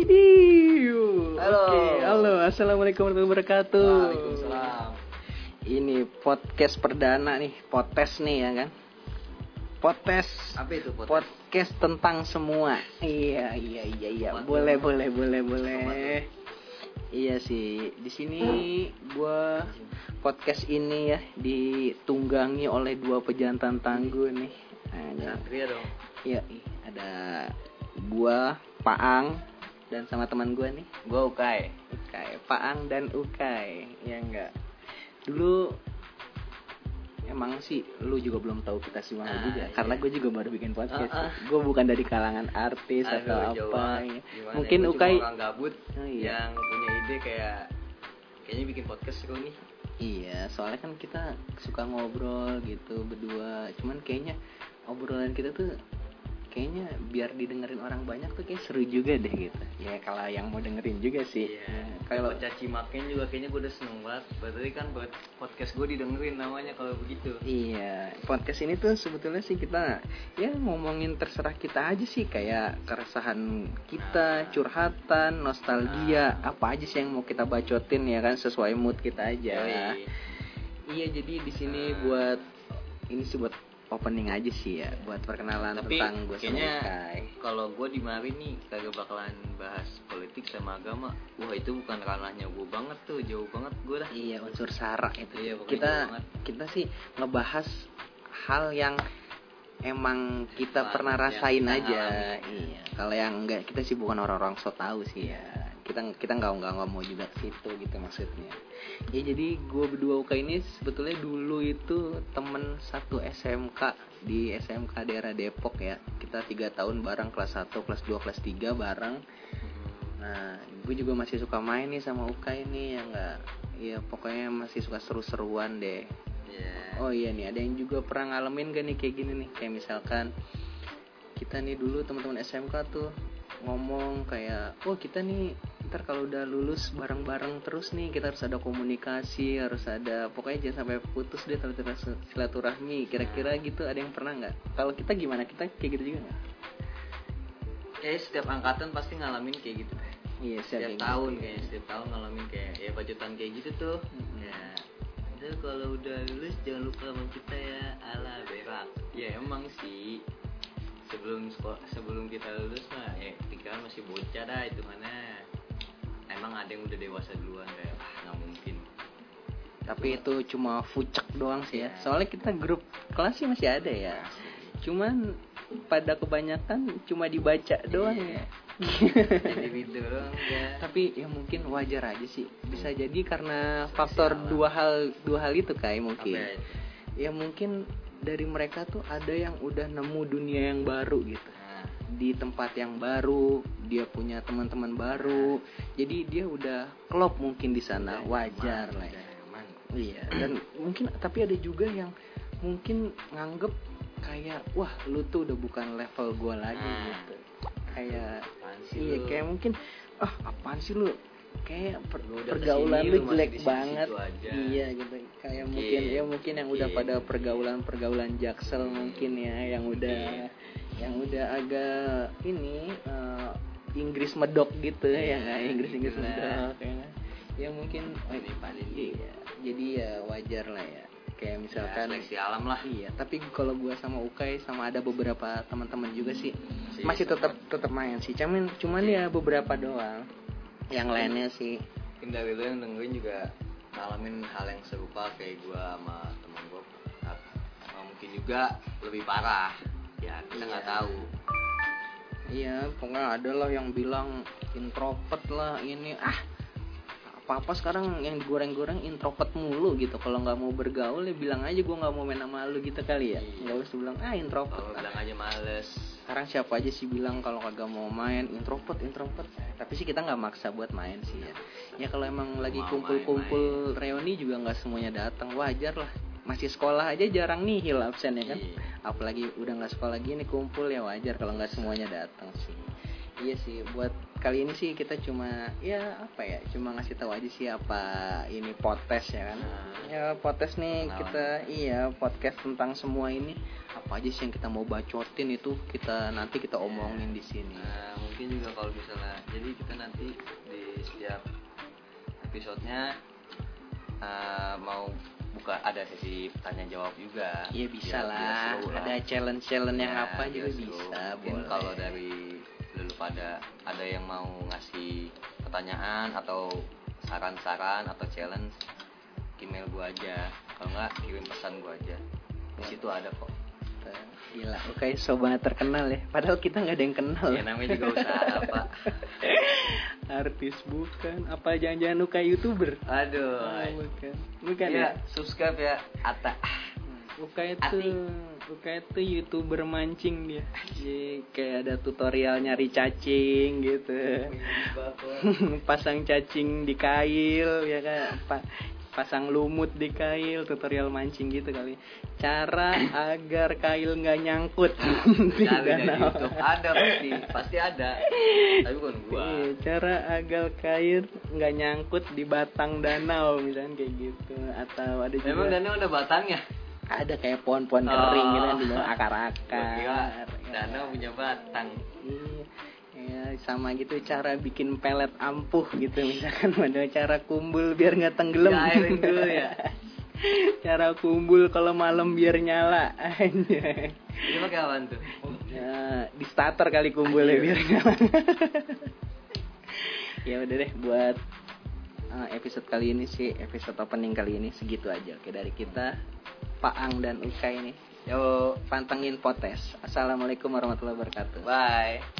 Halo. Oke, halo. Assalamualaikum warahmatullahi wabarakatuh. Waalaikumsalam. Ini podcast perdana nih, podcast nih ya kan. Podcast Apa itu podcast? podcast tentang semua. Iya, iya, iya, iya. Boleh, boleh, boleh, boleh. Apa Iya sih. Di sini gua podcast ini ya ditunggangi oleh dua pejantan tangguh nih. Nah, Satria dong. Iya, ada gua, Paang dan sama teman gua nih, Gua Ukai. Ukai, Paang dan Ukai. Ya enggak. Dulu emang sih lu juga belum tahu kita semua Ah, juga iya. karena gue juga baru bikin podcast. Ah, ah. Gue bukan dari kalangan artis Aduh, atau jauh apa. banget. ya. Mungkin ya, Ukai orang gabut Oh, iya. yang punya ide kayak kayaknya bikin podcast seru nih. Iya, soalnya kan kita suka ngobrol gitu berdua. Cuman kayaknya obrolan kita tuh kayaknya biar didengerin orang banyak tuh kayak seru juga deh gitu. Ya kalau yang mau dengerin juga sih. Iya. Ya, Kalau caci makin juga kayaknya gue udah seneng banget. Berarti kan buat podcast gue didengerin namanya kalau begitu. Iya, podcast ini tuh sebetulnya sih kita ya ngomongin terserah kita aja sih kayak keresahan kita, Nah. curhatan, nostalgia, apa aja sih yang mau kita bacotin ya kan sesuai mood kita aja. Yoi. Iya, jadi di sini Nah. buat ini sih buat opening aja sih ya, buat perkenalan Tapi tentang gue sama kayaknya kalau gue di mari nih kagak bakalan bahas politik sama agama. Wah itu bukan ranahnya gue banget tuh, jauh banget gue dah. Iya, unsur sara itu. Iya, pokoknya kita kita sih ngebahas hal yang emang kita Banget pernah rasain kita aja. Iya. Kalau yang enggak kita sih bukan orang-orang so tahu sih ya. Kita kita nggak nggak nggak mau juga ke situ gitu maksudnya. Ya jadi gue berdua Uka ini sebetulnya dulu itu temen satu SMK di SMK daerah Depok ya. Kita tiga tahun bareng kelas 1, kelas 2, kelas 3 bareng. Nah, gue juga masih suka main nih sama Uka ini ya enggak. Ya pokoknya masih suka seru-seruan deh. Iya. Oh iya nih, ada yang juga pernah ngalamin gak nih kayak gini nih? Kayak misalkan kita nih dulu teman-teman SMK tuh ngomong kayak, "Oh, kita nih ntar kalau udah lulus bareng-bareng terus nih, kita harus ada komunikasi, harus ada pokoknya jangan sampai putus deh silaturahmi- silaturahmi." Kira-kira gitu ada yang pernah nggak? Kalau kita gimana? Kita kayak gitu juga nggak? Kayaknya setiap angkatan pasti ngalamin kayak gitu. Iya, Setiap kayak tahun gitu. kayaknya setiap tahun ngalamin kayak ya bacotan kayak gitu tuh. Mhm. Ya. Itu kalau udah lulus jangan lupa sama kita ya ala berak. Ya emang sih sebelum sekolah sebelum kita lulus mah ya pikiran masih bocah dah itu mana. Emang ada yang udah dewasa duluan kayak ah nggak mungkin. Tapi itu cuma fucek doang sih ya. Iya. Soalnya kita grup kelas sih masih ada ya. Cuman pada kebanyakan cuma dibaca doang Iya. ya. Gitu doang ya. Tapi ya mungkin wajar aja sih. Bisa jadi karena faktor Sosial lah. dua hal dua hal itu kayak mungkin. Ya? Ya mungkin dari mereka tuh ada yang udah nemu dunia yang baru gitu. Di tempat yang baru, dia punya teman-teman baru. Jadi dia udah klop mungkin di sana. Wajar lah ya. Iya, dan mungkin tapi ada juga yang mungkin nganggep kayak wah lu tuh udah bukan level gua lagi Nah. gitu. Kayak iya lu? kayak mungkin ah apaan sih lu kayak per- Lu udah pergaulan ke sini, lu jelek banget iya gitu kayak Mungkin. mungkin ya mungkin yang udah Mungkin. pada pergaulan pergaulan jaksel mungkin ya yang udah yang udah agak ini eh, Inggris medok gitu Iya, ya nggak Inggris Inggris gitu medok ya nggak? ya mungkin oh, Ini paling iya jadi ya wajar lah ya. Kayak Ya, misalkan seleksi alam lah. iya tapi kalau gua sama Ukai sama ada beberapa teman-teman juga sih Masih masih sama. tetap tetap main sih. Cuman cuman ya beberapa doang yang lainnya sih. mungkin dari lu yang dengerin juga ngalamin hal yang serupa kayak gua sama temen gua. Nah, mungkin juga lebih parah ya kita nggak Iya. tahu. Iya pokoknya ada lah yang bilang introvert lah ini ah apa apa sekarang yang digoreng-goreng introvert mulu gitu. Kalau nggak mau bergaul ya bilang aja gua nggak mau main sama lu gitu kali ya. Iya. nggak usah bilang ah introvert. Kalau ah. bilang aja males. Sekarang siapa aja sih bilang kalau kagak mau main? Introvert introvert. Tapi sih kita nggak maksa buat main sih ya. Ya kalau emang lagi kumpul-kumpul reuni juga nggak semuanya datang. Wajar lah masih sekolah aja jarang nihil absen ya kan Iya. apalagi udah nggak sekolah gini kumpul ya wajar kalau nggak semuanya datang sih iya sih buat kali ini sih kita cuma ya apa ya cuma ngasih tahu aja sih apa ini podcast ya kan Nah. ya podcast nih Kenalan. kita iya podcast tentang semua ini apa aja sih yang kita mau bacotin itu kita nanti kita omongin di sini Nah, mungkin juga kalau misalnya jadi kita nanti di setiap episodenya eh, mau buka ada sesi tanya jawab juga. Iya bisa Biar- biar lah, lah. ada challenge challenge yang Ya, apa biar juga seru. bisa. Mungkin boleh. kalau dari dulu pada ada yang mau ngasih pertanyaan atau saran-saran atau challenge email gua aja. Kalau nggak kirim pesan gua aja. Di situ ada kok. Gila, oke sobat terkenal ya. Padahal kita nggak ada yang kenal. Ya namanya juga usaha, Pak. Artis bukan? Apa jangan-jangan lu kayak youtuber? Aduh. Oh, bukan. Bukan ya, ya? subscribe ya Ata. Uka itu Ati. Uka itu youtuber mancing dia. Jadi kayak ada tutorial nyari cacing gitu. Pasang cacing di kail ya kan. Pa- pasang lumut di kail tutorial mancing gitu kali. Cara agar kail nggak nyangkut di danau. YouTube ada pasti, pasti ada. Tapi bukan gua. Iya, cara agar kail nggak nyangkut di batang danau misalnya kayak gitu atau ada juga Memang danau ada batangnya. ada kayak pohon-pohon Oh. kering gitu kan di Gua kira akar-akar. danau punya batang. Iya. Ya, sama gitu cara bikin pelet ampuh gitu misalkan ada cara kumbul biar nggak tenggelam. Diairin dulu ya. cara kumbul kalau malam biar nyala aja. Ini pakai apaan tuh? Ya, di starter kali kumpulnya Anjir. biar nyala. ya udah deh buat uh, episode kali ini sih episode opening kali ini segitu aja. Oke dari kita Pak Ang dan Uka ini. Yo, Pantengin potes. Assalamualaikum warahmatullahi wabarakatuh. bye.